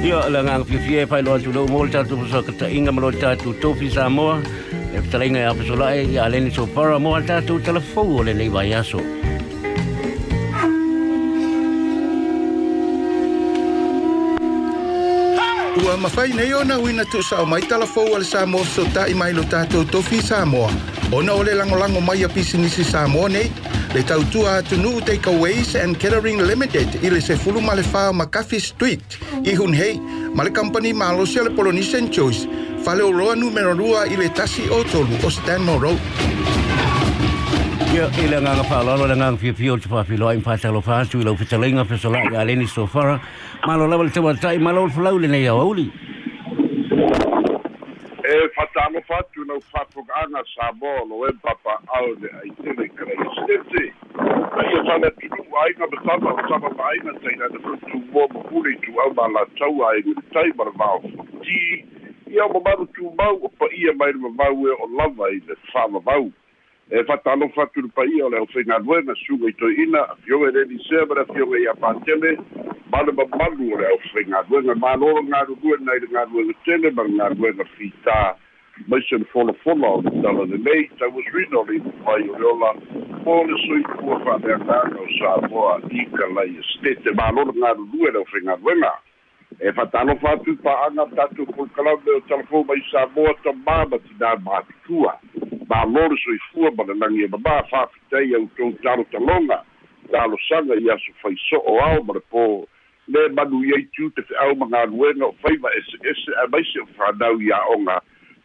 Ia lengang fifi e fai loan tulu mol cha tu so kata inga mol cha tu tu fi sa mo. E tra inga ya so ya len so para mo cha tu telefo le so. vai aso. Ua mawhai nei ona wina tu sa o mai talafou al Samoa so ta i mai lo tātou tofi Samoa. Ona ole langolango mai a pisi nisi Samoa nei, Letautua Tunu Takeaways and Catering Limited ili se fulu malefa makafi street. hun hei, male company malosia le Polynesian Choice. Fale oroa numero rua ile tasi otolu o Stanmore Road. Ia e le nganga whaalalo le nganga fia fia o te whawhilo ai mpātalo whāstu i lau whitalenga whesolai a leni sofara. Malo lawa le tawa tai, malo le whalau le nei au auli. atu nau whapukanga sa bolo e papa au de ai tene kare sete. Ai e tane tunu aina betapa o tapa pa aina teina de frutu mua mpuri tu au ma la tau ai ngu tei mara mao whakuti. Ia o mamaru tu mau o pa ia mai rima mau e o lava i le whama mau. E whatano whatu rupa ia o leo whenga nuena suga i toi ina a fiongi reni sebra a fiongi ia pantele. Malu ma malu o leo whenga nuena maanoro ngaru nuena i le ngaru nuena tene maru ngaru nuena fitaa. Mai se le folafolo o le tala lelei tauasuina o le mai o le mo le soifua fa'aleagaga o samoa ika lai estete malolo galulue le au faigaluega e fatalofa atu pa'aga tatou polikalau le o talafou mai samoa tamā ma tinā mapitua malo le soifua ma le lagi e mamā fa'afitai outou talotaloga talosaga i aso faiso'o ao ma le po le manu i ai tu te au manga luenga o faiva ese ese a mai se whanau i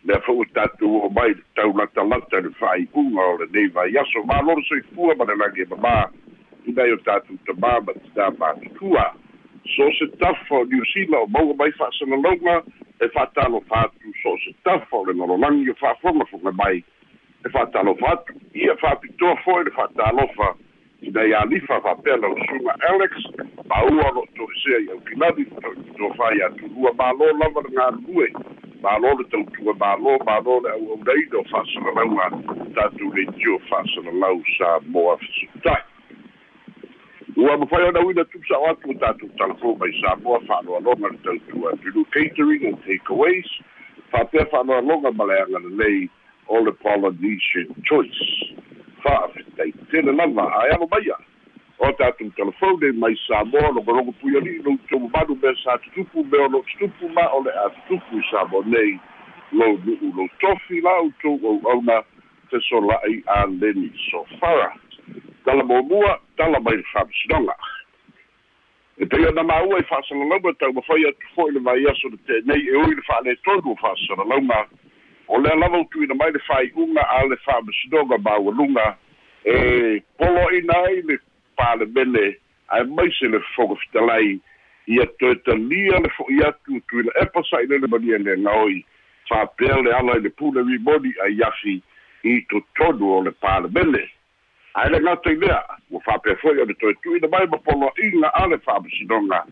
na fuu tatou mai taulalata le un o lenei va mālolo so ma le lage mamā inai o tatou tamā ma tinā matutua so se tafa o niusila o maua mai fa'asalaloga e fa'atalofa atu so se tafa o le lalolagi o fa'afogafoga mai e fa'atalofa e e atu ia fa'apitoa fo'i le fa'atalofa inai alifa fa'apea lausuga alex maua o lo'o to'esea i aukilani fa'apitoa fai ma lo lava le galulue mālō le tautua mālō mālō le auaunaina o fa'asalalauga tatou le tio fa'asalalau sa moa fesuta'i ua mafai ona uina tusa'o atu o tatou talafou mai sa moa fa'aloaloga le tautua tulu catering and takeaways. Fa'apea fa'aloaloga ma le aga lelei o le polynesian choice. Fa'afetaitele lava ae alo maia o tatou telefone mai samoa logologo puialii lou tomamalu mea sa tutupu mea o loo tutupu ma o le a tutupu i samo nei. Lou nu'u lou tofi la outou au'auna fesola'i a leni sofara tala muamua tala mai le fa'amasinoga e pei ona maua i fa'asalalauga taumafai atu fo'i le vai aso le tenei e ui le fa'aletonu o fa'asalalauga o lea lava utuina mai le fai'uga a le fa'amasinoga maualuga e polo'ina ai le palemene ae mai se le fogofitalai ia toe talia le fo'i atu tuina epa sa'i le mania leagaoi fa'apea le ala i le pule rimoni ai afi i totonu o le palemene ae le gata i lea ua fa'apea fo'i o le toe tu'ina mai ma polo'iga a le fa'amasinoga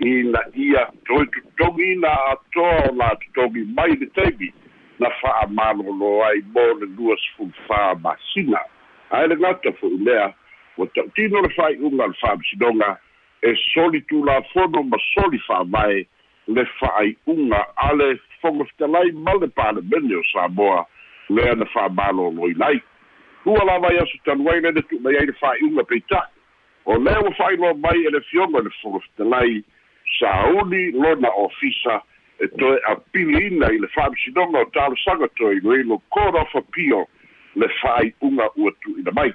ina ia toe tutogi na atoa o la tutogi mai le taimi na fa'amalolo ai mo le lua sefulufā masina ae le gata fo'i lea ua ta'utino le fa'ai'uga le fa'amasinoga e soli tulafono ma soli fa'avae le fa'ai'uga a le fogofitalai ma le palemene o samoa lea na fa'amaloloina lai. Ua lava i aso tanu ai lena tu'umai ai le fa'ai'uga peita'i o lea ua fa'ailoa mai e le fioga e le fogofitalai sauni lona ofisa e toe apiliina i le faamasinoga o talosaga toe iloilo court of le fa'ai'uga ua tu'uina mai.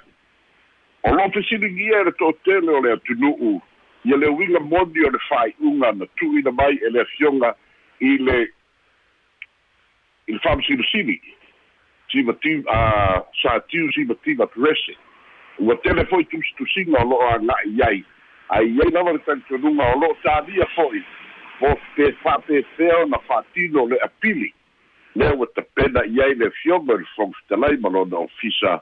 O lo'o fesiligia e le toʻatele o le atunu'u. Ia le uiga moni o le fa'ai'uga na tu'uina mai e le afioga i le i le faamasilosili simatim a sa tiu sivativa perese ua tele fo'i tusitusiga o lo'o aga'i ai. Ai ai lava le talitonuga o lo'o tālia fo'i. Po pe fa'apefea ona fa'atino le apili. Lea ua tapena i ai le afioga i le fogafitalai ma lona ofisa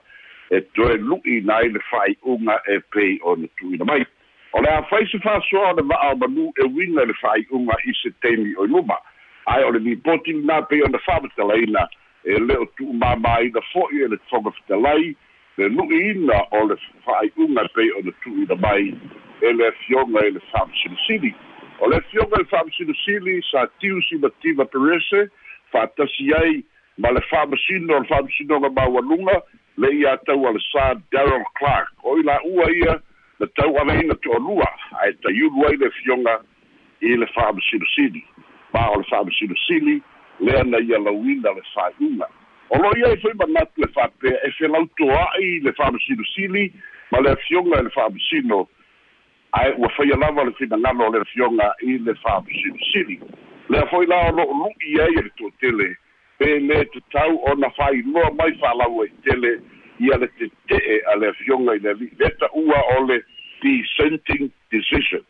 e toe lu'ina ai le fa'ai'uga e pei ona tu'uina mai o le afai se fa'asoa o le va'a o manu e uiga i le fa'ai'uga i se teimi o i. Luma ae o le nipoti na pei ona fa'amatalaina e le o tu'umāmāina fo'i e le fogofitalai le nu'iina o le fa'ai'uga pei ona tu'uina mai e le afioga e le fa'amasilisili o le fioga le fa'amasinosili sa tiusi ma tiva perese fa'atasi ai ma le fa'amasino o le fa'amasinoga maualuga le ia tau a le sa daryl clark o i la'ua ia na tau alaina to'alua ae taiulu ai le fioga i le fa'amasinosili ma o le fa'amasinosili lea na ia lauina le fa'ai'uga o lo ia i foi manatu le fa'apea e felautoa'i le fa'amasinosili ma le afioga e le fa'amasino ae ua faia lava le finagalo o le afioga i le fa'amasinosili lea foi la o lo'olu'i ai e le to'atele pe lē tatau ona failoa mai fa'alau ai tele ia le tete'e a le afioga i le ali'i le ta'ua o le dissenting decision.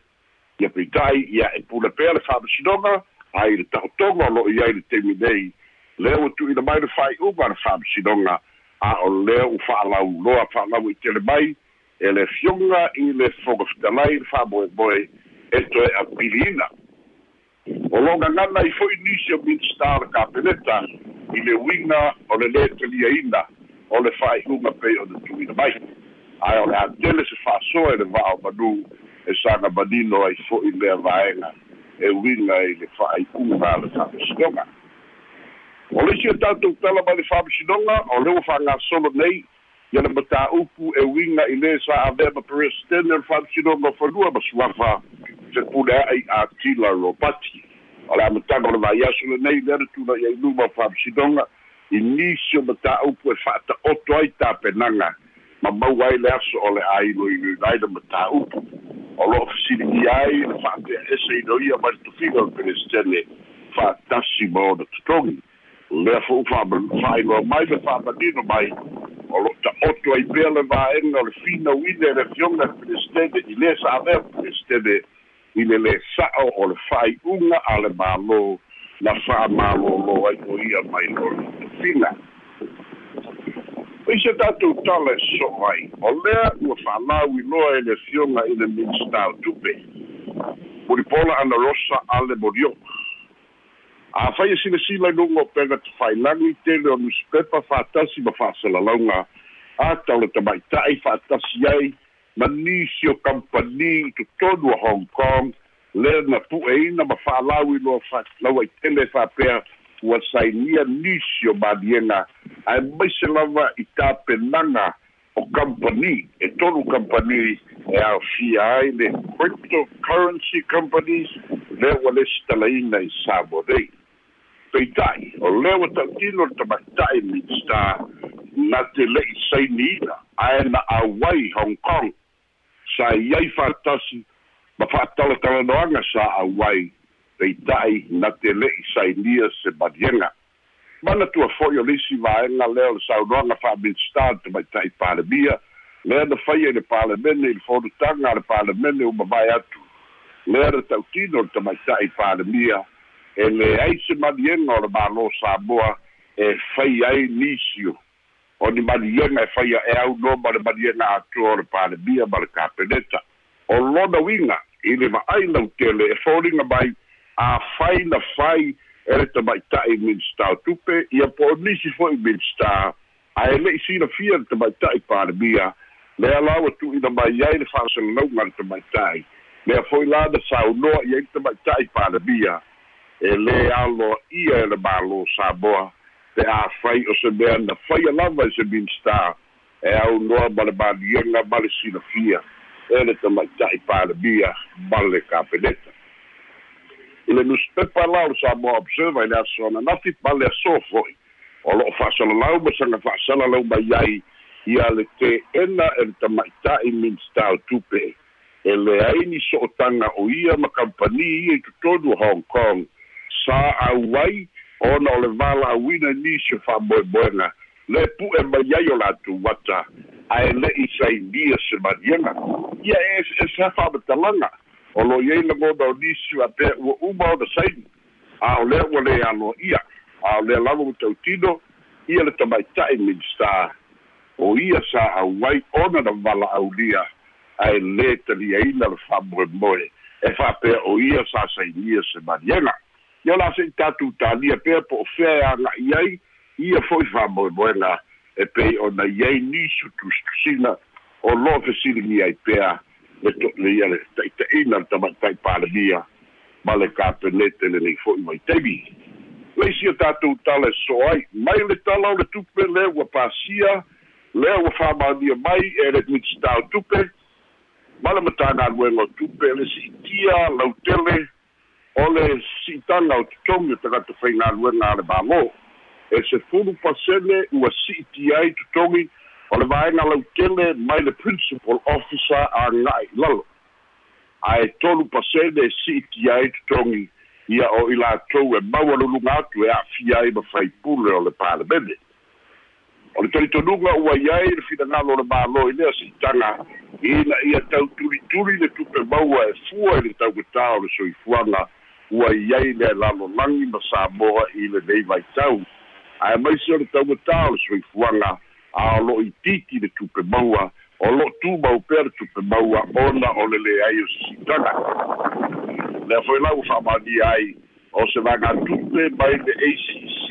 Ia peita'i ia e pule pea le fa'amasinoga ai le ta'otoga o lo'i ai le temi nei. Lea ua tu'uina mai le fa'ai'uga le fa'amasinoga a o lea u fa'alauloa fa'alau i tele mai e le fioga i le fogafetalai le fa'amoemoe e toe a piliina o lo gagana i fo'i nisi o minstar le kapeleta i le uiga o le lē taliaina o le fa'ai'uga pei o le tu'uina mai. Ae o le atele se fa'asoa i le va'o manu e saga manino ai fo'i lea vaega e uiga i le fa'ai'uga a le fa'amasinoga o le isi o tatou tala mai le fa'amasinoga o le ua fa'agasolo nei ia le matāupu e uiga i lē sa avea ma peresidene o le fa'amasinoga fanua ma suafa se pulea'i atila robati o le amataga o le vaiaso lenei lea le tula'i ai luma o fa'amasinoga i nisi o matāupu e fa'ata'oto ai tapenaga ma mau ai le aso o le ailoiloilai le matāupu o lo'o fesiligia ai le fa'apea ese inoia mai le tofiga o le peresidene fa'atasi ma ona totogi lea fo'u fa'ailoa mai le fa'amanino mai o lo ta'oto ai pea le vaega o le finauina e le fioga le peresidene i lē sa avea peresidene i le lē sa'o o le fa'ai'uga a le mālō na fa'amālōlō ai o ia mai lo le Ise tatou tala e so'o ai o lea ua fa'alau iloa e le fioga i le minstao tupe. Polipola ana rosa a le molioka afai e silasila i luga o pega tafailagi tele o newspaper fa'atasi ma fa'asalalauga a tau le tamaita'i fa'atasi ai ma nisi o kampani i totonu o hong kong le na pu'eina ma fa'alau i loa fa'alau ai tele fa'apea ua sainia nisi o maliega ae maise lava i tapenaga o kampani e tolu kampani e aofia ai le cryptocurrency companies. Lea ua lesi talaina i samo nei peita'i o lea ua ta'utino le tamaita'i minstar na te le'i sainiina ae na auai hong kong sa iai fa'atasi ma fa'atalatalanoaga sa auai peita'i na te le'i sainia se maliega mana tua fo'i o le isi vaega lea o le saunoaga fa'aminstar tamaita'i palemia lea na faia i le palemene i le fonutaga a le palemene uma vai atu. Lea na ta'utino le tamaita'i palemia e leai se maliega o le mālō samoa e fai ai nisio o ni maliega e faia e aunoa ma le maliega atua o le palemia ma le kapeneta o lona uiga i le va'ai lautele e foliga mai afai na fai e, e le tamaita'i minista o tupe ia po o nisi fo'i minista ae le'i silafia le tamaita'i palemia lea lau atu'ina mai ai le fa'asalalauga le tamaita'i lea fo'i la na saunoa i ai le tamaita'i palemia e lē aloaʻia e le e mālō samoa. Te afai o se mea na faia lava i se minstar e aunoa ma le maliega ma le silafia e le tamaitaʻi palemia ma le kapeneta i le newspaper la o le samoa observer i le aso ananafi ma le aso fo'i o lo'o fa'asalalau ma saga fa'asalalau mai ai ia le te'ena e le tamaita'i minstar tupe e leai ni so'otaga o ia ma kampani ia i totonu hong kong. Sa auai ona o le valauina nisi o fa'amoemoega le pu'e mai ai o latou wata. Ae le'i sainia se maliega ia e e sa fa'amatalaga o lo iai lagona o nisi apea ua uma ona saini a o lea ua lē aloaʻia a o lea lava ua tautino ia le tamaita'i minstar o ia sa auai ona na vala'aulia ae lē taliaina le fa'amoemoe e fa'apea o ia sa sainia se maliega ia la se'i tatou talia pea po o fea aga'i ai ia fo'i fa'amoemoega e pei ona iai nisi o tusitusiga o lo'o fesiligi ai pea le ia le ta'ita'ina le tamaita'i palemia ma le kapenete lenei fo'i mai taimi leisi o tatou tala e so ai mai le tala o le tupe lea ua pasia lea ua fa'amaonia mai e le mitstao tupe ma le matagaluega o tupe le si'itia lautele o le si'itaga o totogi o tagata faigaluega a le mālō e se fulu pasene ua si'iti ai totogi o le vaega lautele mai le principal officer aga'i lalo. Ae tolu pasene e si'iti ai totogi ia o i latou e maua luluga atu e a'afia ai ma faipule o le palemene o le talitonuga ua iai le finagalo o le mālo i lea si'itaga ina ia tautulituli le tupe maua e fua i le taugatā o le soifuaga ua iai le lalolagi ma samoa i lenei vaitau. Ae maisi o le taugatā o le soifuaga a o lo'o ititi le tupe maua o lo'o tumau pea le tupe maua ona o le leai o sisitaga lea foi lau fa'amalia ai o se vagatupe mai le acc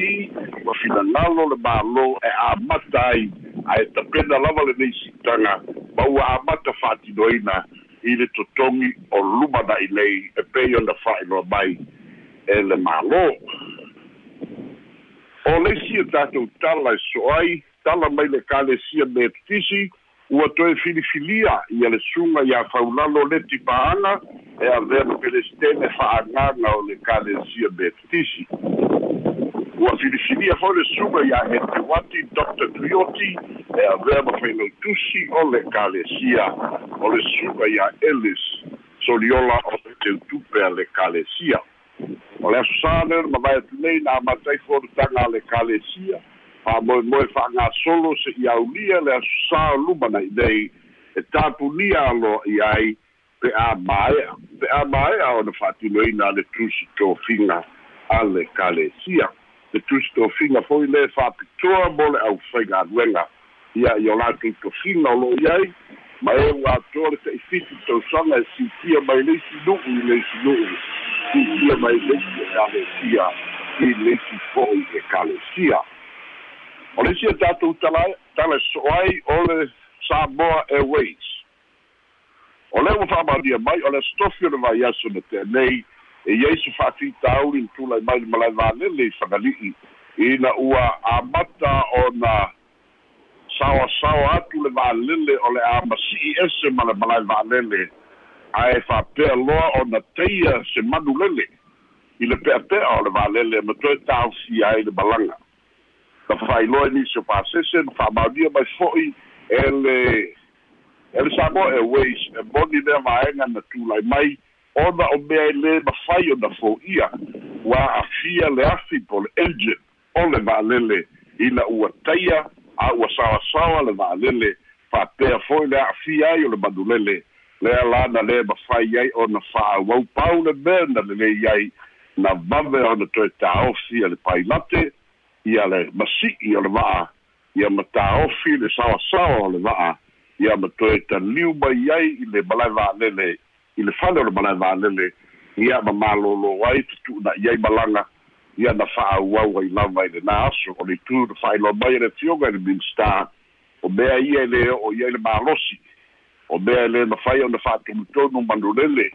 ma finagalo le mālō e amata ai ae tapena lava lenei sitaga ma ua amata fa'atinoina i le totogi o lumana i lei e pei ona fa'ailoa mai e le mālō. O leisi e tatou tala e so ai tala mai le kalesia me tutisi ua toe filifilia ia le suga iā faulalo le tipa'aga e avea ma pelestene fa'agaga o le kalesia betisi ua filifilia foi le suga iā hetewati dr. Trioti e avea ma failautusi o le kalesia o le suga iā elis soliola o le teutupe a le kalesia o le aso sa lea ma vae atunei na amatai fonotaga a le kalesia fa'amoemoe fa'agasolo se i aulia le aso sa luma nai nei e tapunia aloa i ai pe a maea pe a maea ona fa'atinoina le tusi tofiga a le kalesia le tusi tofiga foi lē fa'apitoa mo le ʻaufaigaluega ia i o latou tofiga o lo'o i ai ma e ua atoa le ta'ifiti tausaga e sitia mai leisi nu'u i leisi nu'u. Sitia mai leisi e kalesia i leisi fo'i e kalesia o le sia tatou tala tala so ai o le Samoa Airways. O le ua fa'amalia mai o le astofi o le vai aso na tenei e iai se fa'afitauli na tulai mai le malai valele i fagali'i ina ua amata ona sawasawa atu le valele o le a masi'i ese ma le malae va'alele ae fa'apea loa ona taia se manu lele i le pe'ape'a o le valele ma toe tāusi ai le balaga ka fa'ailoa nisi o pasese na fa'amaunia mai fo'i e le e le samoa airways e moni lea vaega na tulai mai. Ona o mea e lē mafai ona fo'ia ua afia le afi po le engine o le va'alele ina ua taia a ua saoasaoa le va'alele fa'apea fo'i le a'afia ai o le manulele lea la na lē mafai ai ona fa'auau pau le mea na lelei ai. Na vave ona toe tāofi a le pailate. Ia le masi'i o le va'a. Ia ma tāofi le saoasaoa o le va'a. Ia ma toe taliu mai ai i le malae va'alele i le fale o le malae va'alele ia ma malōlō ai tutu'una'i ai malaga ia na fa'auau ai lava i lenā aso o le itu na fa'ailoa mai e le fioga i le minstar o mea ia e lē o'o ia i le malosi o mea e lē mafai ona fa'atonutonu manulele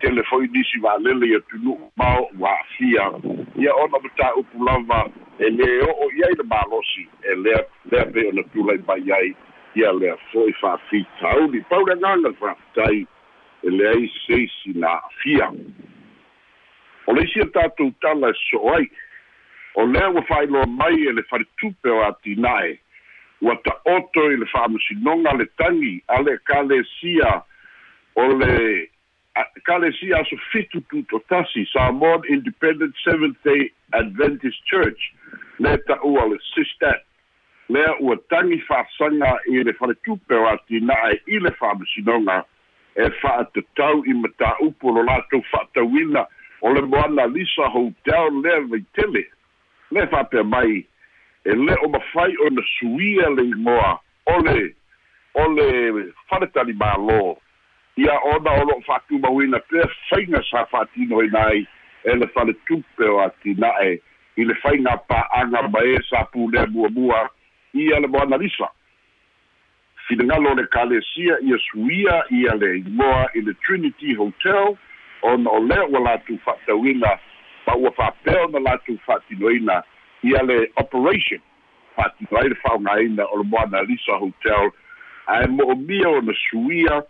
tele nisi va'alele ia tunu'u mao ua ia ona mataupu lava e lē o'o ia i le malosi e lea lea pe ona tulai mai ai. Ia lea fo'i fa'afitauli paulegaga le fa'afitai e leai seisi na a'afia o le isia tatou tala so ai. O lea ua fa'ailoa mai e le faletupe o atina'e ua ta'oto i le fa'amasinoga le tagi a le kalesia o le kalesia aso fitu tutotasi samoan independent seventh day adventist church le ta'ua le sistat lea ua tagi fa'asaga i le faletupe o atinaʻe i le fa'amasinoga e fa'atatau i matāupu lo latou fa'atauina o le moana lisa hotel lea vaitele le fa'apea mai e le o mafai ona suia le igoa o le o le faletali mālō. Ia ona o lo'o fa'atumauina pea faiga sa fa'atinoina ai e le faletupe o atina'e i le faiga pa'aga ma e sa pulea muamua ia le moana lisa. Finagalo o le kalesia ia suia ia le igoa i le trinity hotel ona o lea ua latou fa'atauina ma ua fa'apea ona latou fa'atinoina ia le operation fa'atino ai le fa'aogāina o le moana lisa hotel. Ae mo'omia ona suia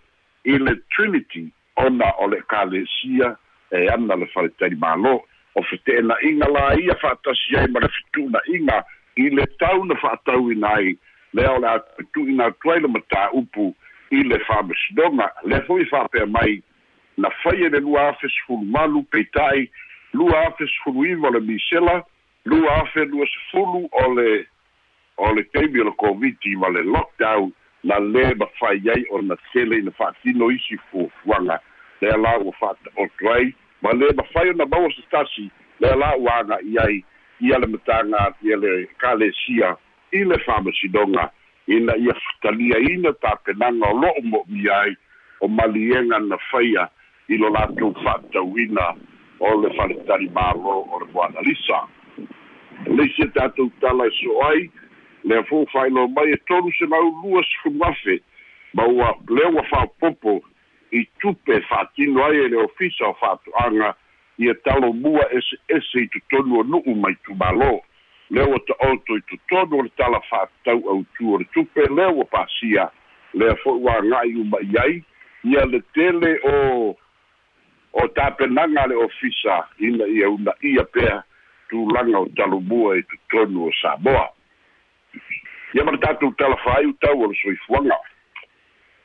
i le trinity ona o le ekalesia e ana le faletali mālō o fete'ena'iga la ia fa'atasi ai ma le fetu'una'iga i le tau na fa'atauina ai. Lea o le atu'ina atu ai le matā'upu i le fa'amasinoga lea fo'i fa'apea mai na faia le lua afe sefulu malu peita'i lua afe sefulu iva o le misela lua afe lua sefulu o le o le taimi o le koviti ma le lockdown na lē mafai ai o na tele ina fa'atino isi fuafuaga lea la ua fa'ata'oto ai ma lē mafai ona maua se tasi lea la ua aga'i ai ia le mataga ia le kalesia i le fa'amasinoga ina ia taliaina tapenaga o lo'o mo'omia ai o maliega na faia i lo latou fa'atauina o le faletali mālo o le foanalisa e tatou tala e so ai lea fou fa'ailoa mai e tolu selau lua sefuluafe ma ua lea ua fa'apopo i tupe fa'atino ai e le ofisa o fa'ato'aga ia talomua eseese i totonu o nu'u mai tumālō lea ua ta'oto i totonu o le tala fa'atau autū o le tupe lea ua pasia lea fo'i ua aga'i uma i ai ia le tele o o tapenaga a le ofisa ina ia una ia pea tulaga o talumua e totonu o saboa ia ma le tatou talafaaiu tau o le soifuaga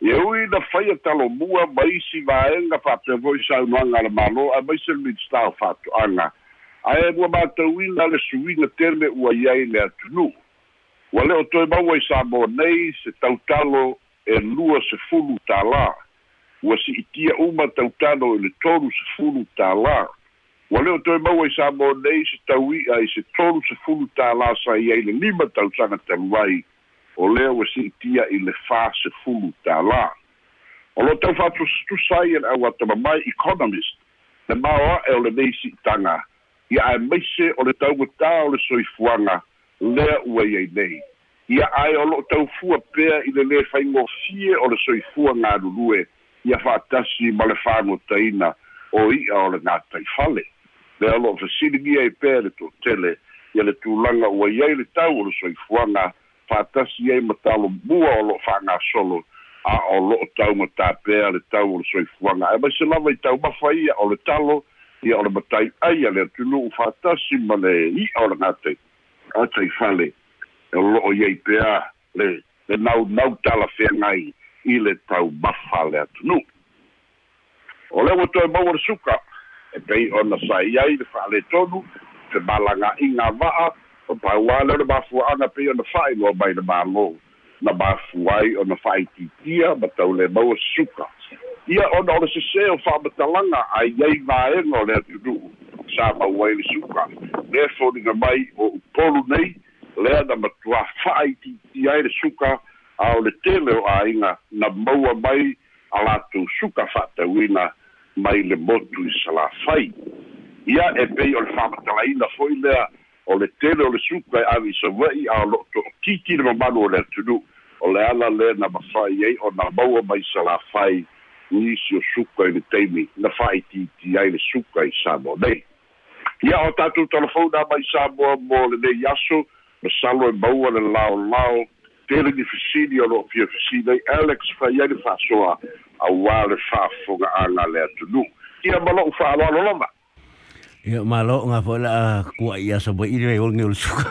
ia ui na faia talomua e ma isi vaega faapeavoi saunoaga a le malo ae ma isi le minista o faatoʻaga ae mua matauina le suiga tele ua iai le atunū ua lē o toe maua i sa mo nei se tautalo e lua sefulu talā ua si'itia uma tautano i le tolu sefulu tālā ua leo toe maua i sa mo nei se taui'a i se tolu sefulu tālā sa i ai le lima tausaga talu ai. O lea ua si'itia i le fā sefulu tālā o lo tau fa'atustusa ai e le auatamamai economist le maoa'e o lenei si'itaga ia ae maise o le taugatā o le soifuaga lea ua iai nei. Ia ae o lo'o taufua pea i le lē faigofie o le soifua galulue ia fa'atasi ma le fāgotaina o i'a o le gatai fale le lo'o fesiligia ai pea le to'atele ia le tulaga ua iai le tau o le soifuaga fa'atasi ai ma talomua o lo'o fa'agasolo a o lo'o tau pea le tau o le soifuaga e maise lava i taumafa ia o le talo ia o le matai aia le atunu'u fa'atasi ma le i'a o le gatai gatai fale e o lo'o iai pea le le naunau talafeagai i le tau mafa le atunu o le ua toe maua le suka e pei ona sai ai le fa'aletonu te malaga'iga va'a o pauā le ona mafua'aga pei ona fa'ailoa mai le mālō. Na mafu ai ona fa'aititia ma tau le maua suka. Ia ona o le sesē o fa'amatalaga ai ai vaega o le atunu'u sa maua ai le suka. Le foliga mai o upolu nei lea na matuā fa'aititia ai le suka a o le tele o āiga na maua mai a latou suka fa'atauina mai le motu i salafai ia e pei o le fa'amatalaina fo'i lea o le tele o le suka e avi sava'i a o lo'o to'okiki le mamalu o le atunu o le ala lē na mafai ai o na maua mai salafai nisi o suka i le taimi na fa'aitiiti ai le suka i samoa nei. Ia o tatou telefona mai samoa mo lenei aso ma salo e maua le laolao tele ni fesili o lo fia fesili ai Alex fa ia ni fa soa a wale fa fonga anga le atunu ia malo fa lo lo lava Ia malo nga fo la kua ia so bo ire o ngel suka.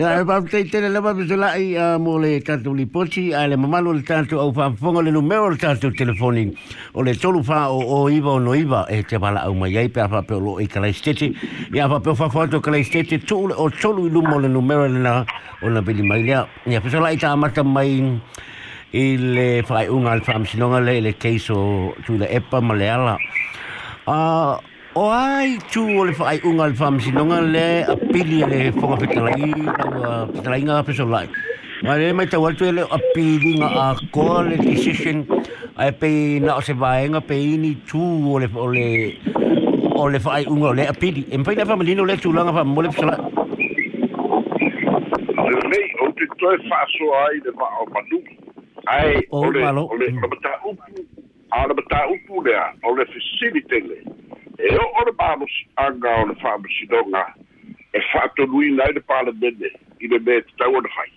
Ya e pa te te le ba bisola i mo le tatu li pochi a le mamalo le tatu au fa fonga le numero le tatu telefoni o le tolu fa o o iva o no iva e te bala au mai pe fa pe lo i kala stete ya fa pe fa foto kala stete tu o tolu i lumo le numero le na o na bili mai ya ya sola i ta mata mai il fai un al fam sinonga le le keiso tu le epa maleala a o ai tu o le fai unga le fam sinonga le a pili le fonga petalai na petalai nga peso lai ma le mai tau atu le a pili nga a ko le decision ai pe na o se vai nga pe ini tu o le o le o le fai unga le a pili e pai le fam lino le tu langa fam mo le peso lai nei o te toe fa so ai de va o manu. Ai O o le malo. o le mata upu a le mataupu lea o le facility le e o o le malosiaga o le fa'amasinoga e fa'atonuina ai le palemene i le me tatau ona fai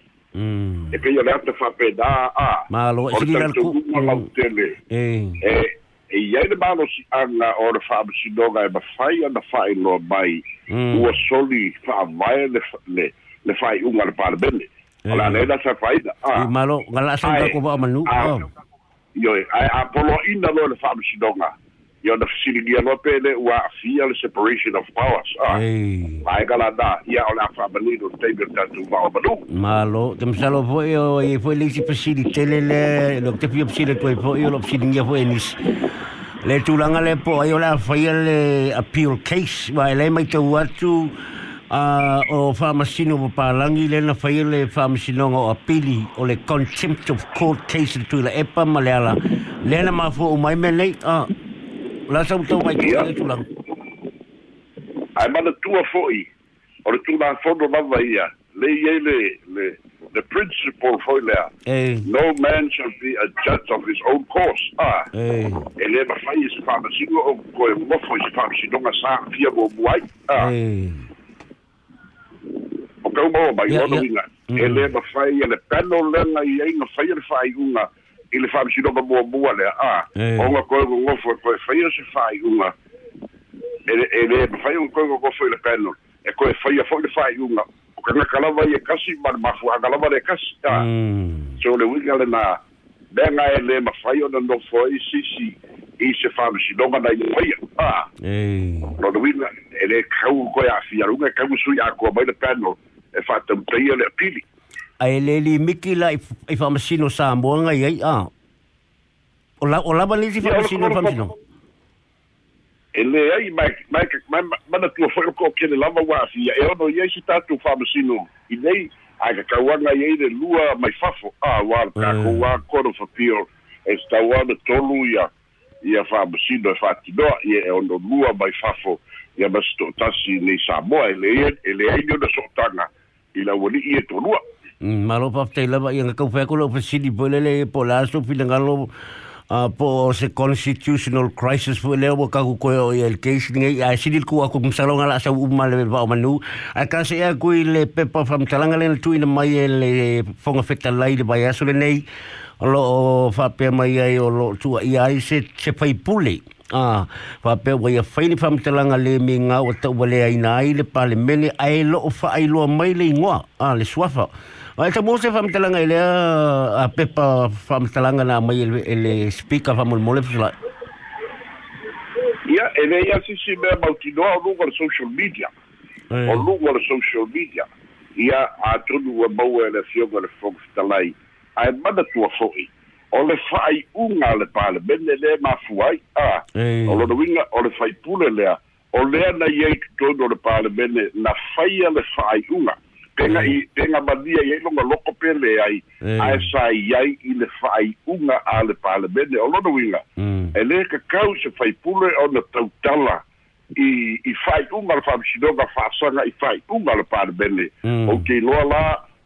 e peia le ata fa'apena a o le tautauga lautele e e iai le malosiaga o le fa'amasinoga e mafai ana fa'ailoa mai ua soli fa'avae le le fa'ai'uga le palemene o le Eh. alena sa faida I a malo, ngala sa Yo ai a polo ina lo le fam sidonga. Yo na fisilingia lo pele wa fia le separation of powers. Ah. Ai kala da ia o la family do table ta tu va obalo. Malo, te msalo foi o e foi le sipasili tele le lo te pio psile toi foi o lo psilingia foi nis. Le tulanga le po ai o la fia le appeal case wa le mai tau atu. A o whamasino po pālangi le na whai le whamasino o apili o le contempt of court case le tuila epa ma le ala. Le na ma fo o mai me nei a la sa utau mai ki le tulanga ai mana tua fo'i. O le tula fono lava ia. Le iai le le the principle foi lea. E. No man shall be a judge of his own cause ah e. E le mafai e se fa'amasino o koe mofo i se fa'amasinoga sa fia mo muai. Ah e kau mo mai ono ia. inga Mm. e le mafai e le pano lenga i ai na fai le fai unga i le fa'amasinoga mua mua le ah Eh. o nga koe go ngofo e koe fai se fai unga e le e le mafai un koe go ngofo i le pano e koe fai a foi le fai unga o ka i e kasi ma le mafu a kalava le kasi ah mm so le winga le na lenga e le mafai o na nofo i sisi i se fa'amasinoga na i fai ah e no le winga e le kau koe a fiarunga e kau sui a kua mai le pano E fatta mpia le pili. Ai e le li miki la i whamasino sa moanga i ai a. O la o la ba bani si famasino whamasino? E le ai mai mai mai mana tua foi ko ke le lava wa si e ono ye si tatu famasino. I nei a ka kawanga ai le lua mai fafo a wa ka hmm. ko wa koro fa pio e sta wa de tolu ia, ia famasino e fatinoa ia e ono e lua mai fafo ia mas tasi nei Samoa e le e le ai ona sotaga. I la wali i e tonua. Malo pa te lava i nga kaupea ko lo fasili po le po la so pila ngalo po se constitutional crisis po le o kaku ko o el case i a sidil ku aku msalo ngala sa umma le ba manu a ka se a kui le pepa fam talanga le tu ina mai le fonga feta lai le bai aso le nei o lo o fa pe mai ai o lo tu i ai se se pai pule ah fa pe wo ye fa ni fam telanga le mi nga o te wale ai nai le pale mele ai lo fa ai lo mai le ngo ah le swafa ai te mose fam telanga ile ah, a pe pa fam telanga na mai e le e le speaker fam mole fula ya ele ya si si be ba do o lugar social media. O lugar social media. Ia atunu ua maua e le afioga le fogafetalai ae mana tuafo'i o le fa'ai'uga a le palemene lē mafua ai. A ah. O lona uiga o le faipule lea. O lea na iai totonu o le palemene na faia le fa'ai'uga pega i pega malia i ai loga loko pe leai Eh. ae sa i ai i le fa'ai'uga a le palemene o lona uiga Mm. e lē kakau se faipule ona tautala i i fa'ai'uga le fa'amasinoga fa'asaga i fa'ai'uga le palemene Mm. o ke iloa la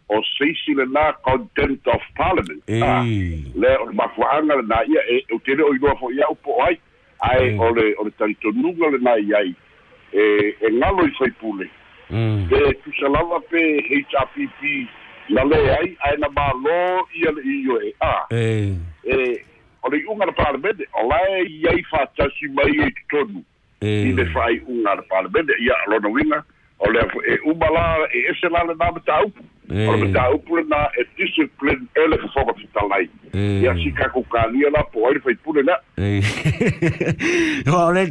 o seisi lenā contempt of parliament. Eh. Ah, le o le mafua'aga lenā ia e o tele o iloa fo'i a'u po o ai ae Mm. ole ole talitonuga lenā i ai. E e galo i faipule Mm. e tusa lava pe hpp na le ai ae na mālō ia le ioe. E a. Eh. e o le iʻuga le palemene o lae iai fatasi mai e totonu i le fa'aiʻuga le palemene ia alona uiga Oleh e umala e ese la le na matau. Hey. Ole matau pula na e discipline ele ke foka fitalai. Hey. Ia si kaku kani ala po ai fai pula na.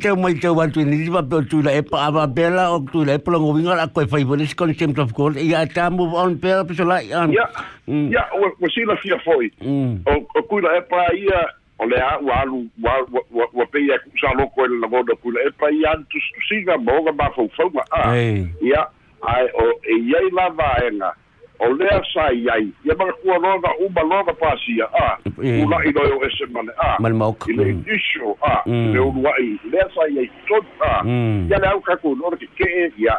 Te mo te wa tu ni va pe tu la bela o tu la e pula ngovinga la ko fai bolis concept of goal. Ia ta move on pe pe i la. Ya. Ya, o si foi. O la pa ia o le a ua alu ua ua ua pe ia sa loko e la goda kuila e pa ia tu siga mo ga ba fo fo a ia ai o e ia la va enga o le sa ia ia ba ku no ga u ba no ga pa sia a Eh. ula i do ese mane a Mal mauk. ile Mm. a Mm. le u wa i le sa ia tot a Mm. ia le au ka ku no ke ke ia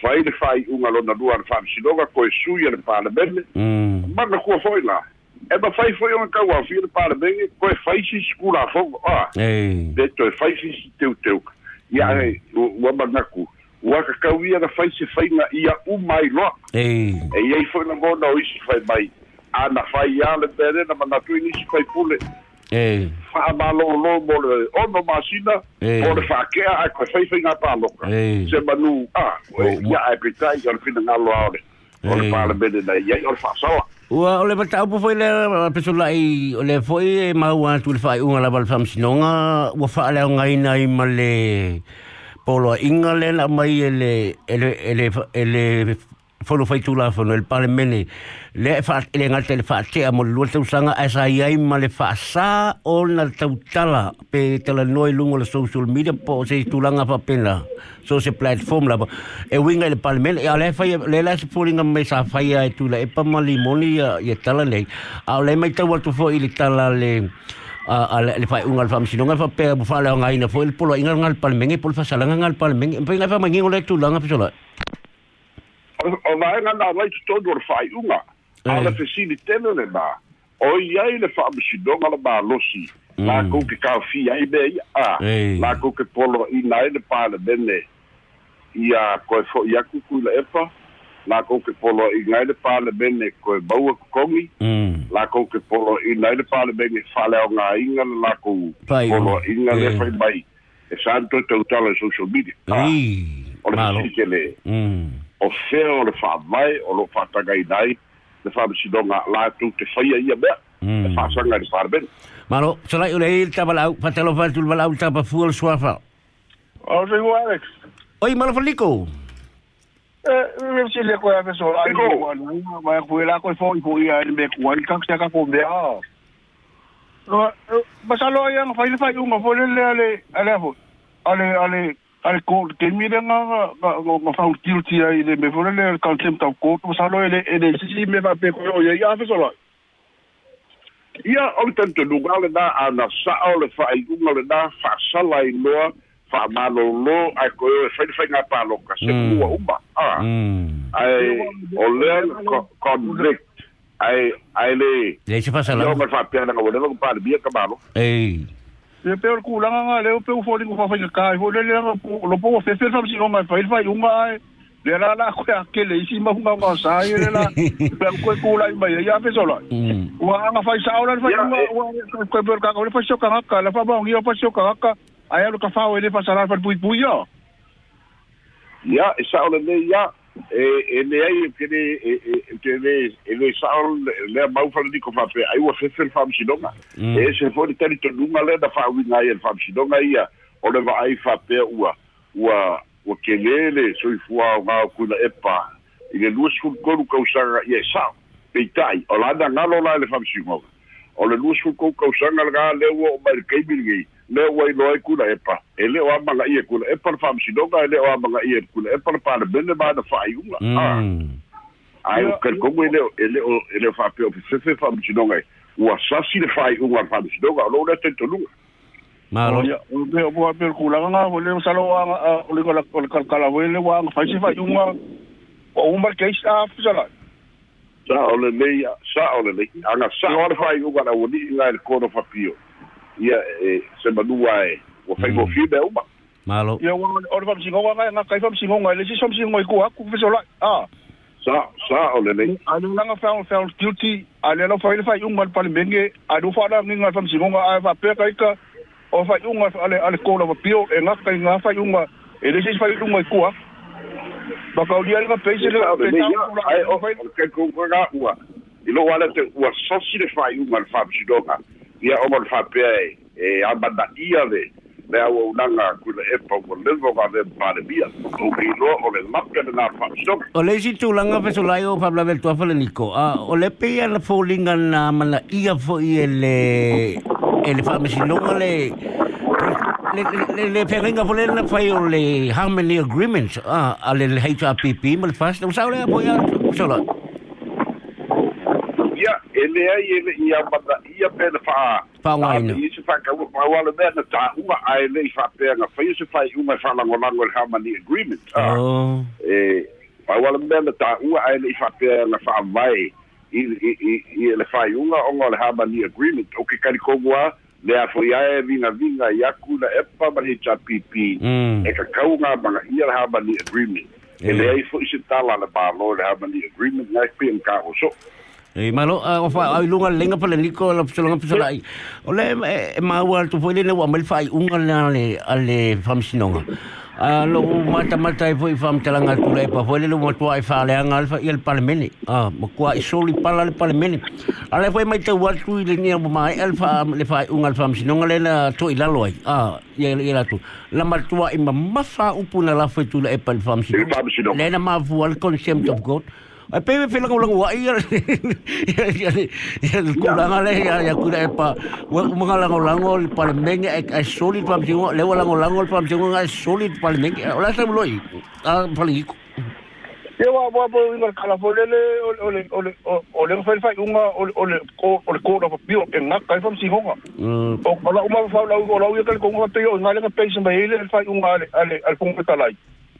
fai le fai unga lona lua le fa sinoga ko e sui le pa le bene Mm. mana kua foi la Ebbe faz foi uma kan wel para paar dingen. Koi feitjes, koela vong. Ah, dit toi feitjes, teu e aí o wabangaku. Waka kau ia na feitje feina ia umai loa. E aí foi na gona o isi foi mai. a na ale bere na manatu inisi fai pule. Ei. Fa malo lo mo le ono masina mo le fa ke a ko fai fai ngata loka. Se manu ah, ia e pitai al fina ngalo ale. Ora pala e aí ia ora fa sawa. Ua, ole ma tau foi le pesula i ole foi e mau ana tu le fai unga la balfam sinonga ua fa leo ngai nai ma le polo inga le la mai ele ele ele ele, ele, ele fono fai tula fono el pale mene, le fa le ngate le fa te mo lu te usanga a sa iai ma le fa sa o na tau tala pe tala noi lungo le social media po se tulanga fa pena. So se platform la e winga le parliament e ale fai le la se fulinga me sa fai ai tula e pa mali moni ya ya tala le a le mai tau tu fo i le tala le a le fai unga fam sinonga fa pe fa le ngai fo il polo inga ngal parliament e polo fa salanga ngal parliament e pa fa mangi le tulanga pe sola o mai ngana wai te tonu o whai unga. Eh. Ala fesili tene le nā. O iai le whaamishinonga la mālosi. Nā mm. kou ke kawhi ai me ia. Nā kou ke polo i nā e le pāle mene. Ia koe fo i aku kui le epa. Nā kou ke polo i nā e le pāle mene koe maua kukongi. Mm. Nā kou ke polo i nā e le pāle mene whale o ngā inga nā kou polo i ngā le eh. whai mai. E sāntu tau social media. Ei, ah. Ole Malo. Ole o fea o le fa'avae o lo fa'atagaina ai le fa'amasinoga latou te faia ia mea e fa'asaga i le parlement malo salai o leai le tavala'au faatalofa atu le vala'au le tapafua le suafa o se ua alex. Oi malofa Eh, e si le koe ape solai ik e koe la koe fo'i fo'i ai le mekua i kakasiaka komea masalo ai aga fai le fai'uga foi ale ale ale ko te mire nga nga fa util ti ai le me fore le ka tem ta ko to sa lo ele ele si si me va pe ko ye ya fe solo ia o tem lugar le da ana sa o le fa i unga le da fa sala i loa fa ma lo lo ai ko e fe fe nga pa lo ka se mm. ku mm. ai o le convict. Ai ai le. Le se fa sala o ma fa pe na ko le ko pa bi ka ba lo ei. Le pe ku la nga le pe fo fa fa ka fo le le lo po fe fe fa si fa il fa un ai le la la ko ya ke le si ma nga nga sa ye le la pe ko la ma ya fe so lo Mm. wa nga fa sa ola fa Ya, wa ko pe ka ko le fa so ka ka la fa ba ngi fa so ka ka ai lo ka fa o le fa sa la fa bui bui yo Ia, e sao le ia, e le ai e pere e te le e le saol le mau fala ni ko fa pe ai wa fe fel fam sidonga mm. e se fo ni tari to lunga le da fa wi ngai el fam sidonga ia o le va ai fa pe ua ua o ke le le so i fua nga ku na epa. I le lua skul koru kausanga ia e sa pe tai o la da ngalo la le fam sidonga o le lua skul koru kausanga le ga le o mai kei bilgei le ua iloa i kula epa e le o amagaʻi e kula epa le faamasinoga e le o amagaʻi e kula epa le palemene ma na faaiʻuga mm. ae ah. kalikogu e leo e leo e leo faapea o fefefe faamasinoga e. Ua sasi le faaiʻuga le faamasinoga o lou lea taitoluga malo. Me o mua pele kulaga ga o le salo aga o le o le kalakala oe le ua aga faise faaiʻuga o uma le keisi a fesalaʻi sa o lelei sa o lelei aga sa o le faaiʻuga na ua liʻi gae le kono fapio ia e se manua e ua faigofie mm. uma. Malo. Ia ua o le famasigoga gae gakai famasigoga lesi i kua aku fesolaʻi a. Sa sa o lelei found found guilty ale lau fai faiʻuga le palemege alu faalagaga le famasigoga ae faapea o faiʻuga ale ale kou lava pio e gakai ga faiʻuga e lesi faiʻuga i kua. Makaulia le gapeise leae ua. I lo'o ala te ua sosi le faiʻuga le ia o le whapea e e amana ia le le au aunaga kuila e paualevo gale palemia ou kiloa o le na o le o o le peia na foliga na e le e le fa'amasinoga le le le le peganga pole na o le harmony agreements a a le le HRPP mal fast. O sao le apoia solo ya ele ai ele ia ia pe na faa. Faa ngai na. Iisi faa ka ua pa wale mea na ta unga ae le i faa pea nga faa. Iisi faa i unga i faa lango lango le hama agreement. Oh. E, pa wale mea na ta unga ae le i faa pea nga faa vai. I, i, i, i le faa i unga onga le hama agreement. O ke kari kongua le a fo iae vinga vinga i aku na epa mani cha pipi. E ka kau nga banga i le hama ni agreement. E le a i fo isi tala le paa lo le hama ni agreement. Nga i nga kao so. E malo a o fa ai lunga lenga pala niko la psola psola ai. O le e ma wa tu foi le wa mal fai unga le ale ale famsinonga. A lo mata mata e foi fam talanga tu le pa foi le mo tu ai fa le anga alfa il parlamento. Ah, mo qua i soli pala le parlamento. Ale foi mai te wa tu le ni mo mai alfa le fai unga alfa famsinonga le na to i lalo ai. Ah, ia ia tu. La matua i ma mafa upuna la foi tu le e pal e le na ma fu al concept of God. ai pe pe la ulang wai ya ya ya kulanga le ya ya kuda pa wa manga la ulang ol par meng ai solid pam jingo le ulang ulang ol pam jingo ai solid par meng ola sam loi a pali ko Yo wa wa bo inga kala fole le ole ole ole ole fai fai unga ole ole ko ole ko da bio en na kai fam si honga. O kala uma fa la u la u ka ko ngat yo ngale ka pe sa mai le fai unga ale ale al pung ka lai.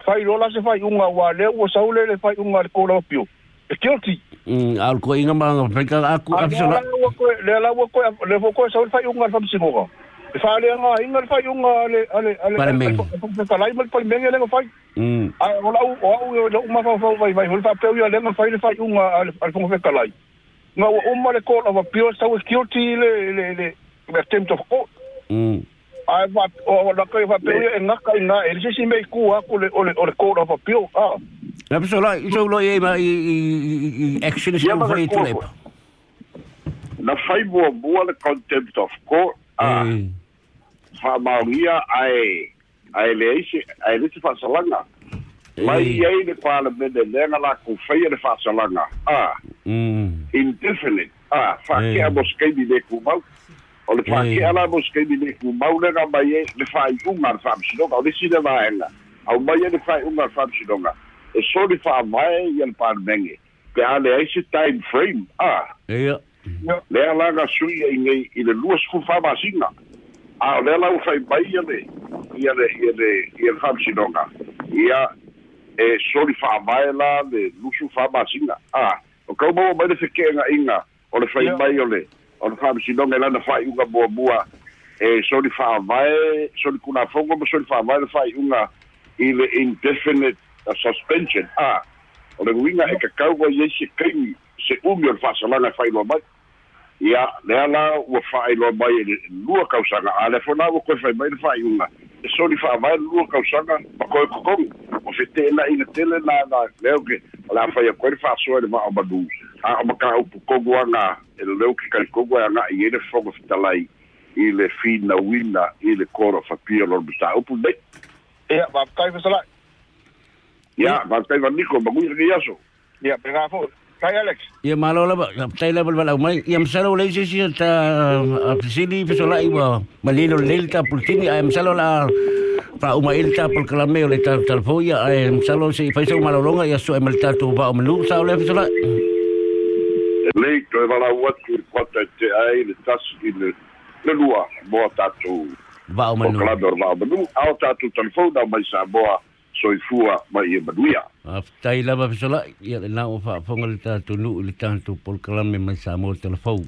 fai lola se fai unga wa le o saule le fai unga le kola opio e guilty al ko inga ma pe ka aku afsala le la wo ko le wo ko saule fai unga fam singo e le inga le fai unga le para me le fai o vai vai yo le fai le fai unga al al fe ka nga o ma le kola wa pio saule le le attempt of mm Ai va o la kai fa pe ia nga kai nga e se si me ku a ku le o le o le call of appeal. Ah. La so lo e ma i action ma foi tu ko- le. na fai bua bua le contempt of court a Eh. fa maungia ai ai le isi ai le fa salanga mai Eh. ai le parlamento le nga la ku fai le fa salanga a Mm. indefinite a fa Eh. ke a moskai di le ku mau o le fa ke ala moskai di le ku mau le nga mai e le fa i unga fa sino ka le sine va enga au mai e le fa i unga fa sino nga e so le fa mai i le parlamento pe ale ai se time frame a? Ia. le ala ga sui i ngai i le lua sku fa masinga a le ala u fai ia le ia le ia le ia le fam sinonga ia e soli fa mai la le lusu fa masinga a o kau mo mai le fekenga inga o le fai Ia. bai o le o e, le faamasinoga i lana faaiʻuga buabua e soli faavae soli kunafogo ma soli faavae le faaiʻuga i le indefinite suspension. A o le uiga e kakau ai ai se kaimi se umi o le faasalaga e faailoa mai. Ia lea la ua faailoa mai e lua kausaga a lea foi la ua koe fai mai le faaiʻuga e soli faavae lua kausaga ma koe kokogi o fetenaʻi le tele la la leo ke o le a fai akoe le faasoa i le vaao manuu a maka upu kogu anga e leo ki kai kogu anga i ele fogo fitalai i le fina wina i le koro fa pia lor bita upu ne e a vabkai fitalai ya yeah, vabkai va niko aso ya pega fo kai alex? Ya malo la tai la bal bal mai ia msalo le si si ta a fisili fitalai wa malilo lelta pulsini a msalo la fa uma ilta ta pul kalame o le ta talfoya a msalo si fa malolonga e e malo longa ya so tu ba menu sa o le fitalai valau atu i kwata i te ai, le tasu i le lua mo a tātou. Vāo manu. O kalador vāo manu. Ao tātou telefon, nao mai sā moa, so i fua mai e manu ia. Tai lava pisola, ia le nāo fā fonga le tātou nu, le tātou polkalame mai sā moa telefon.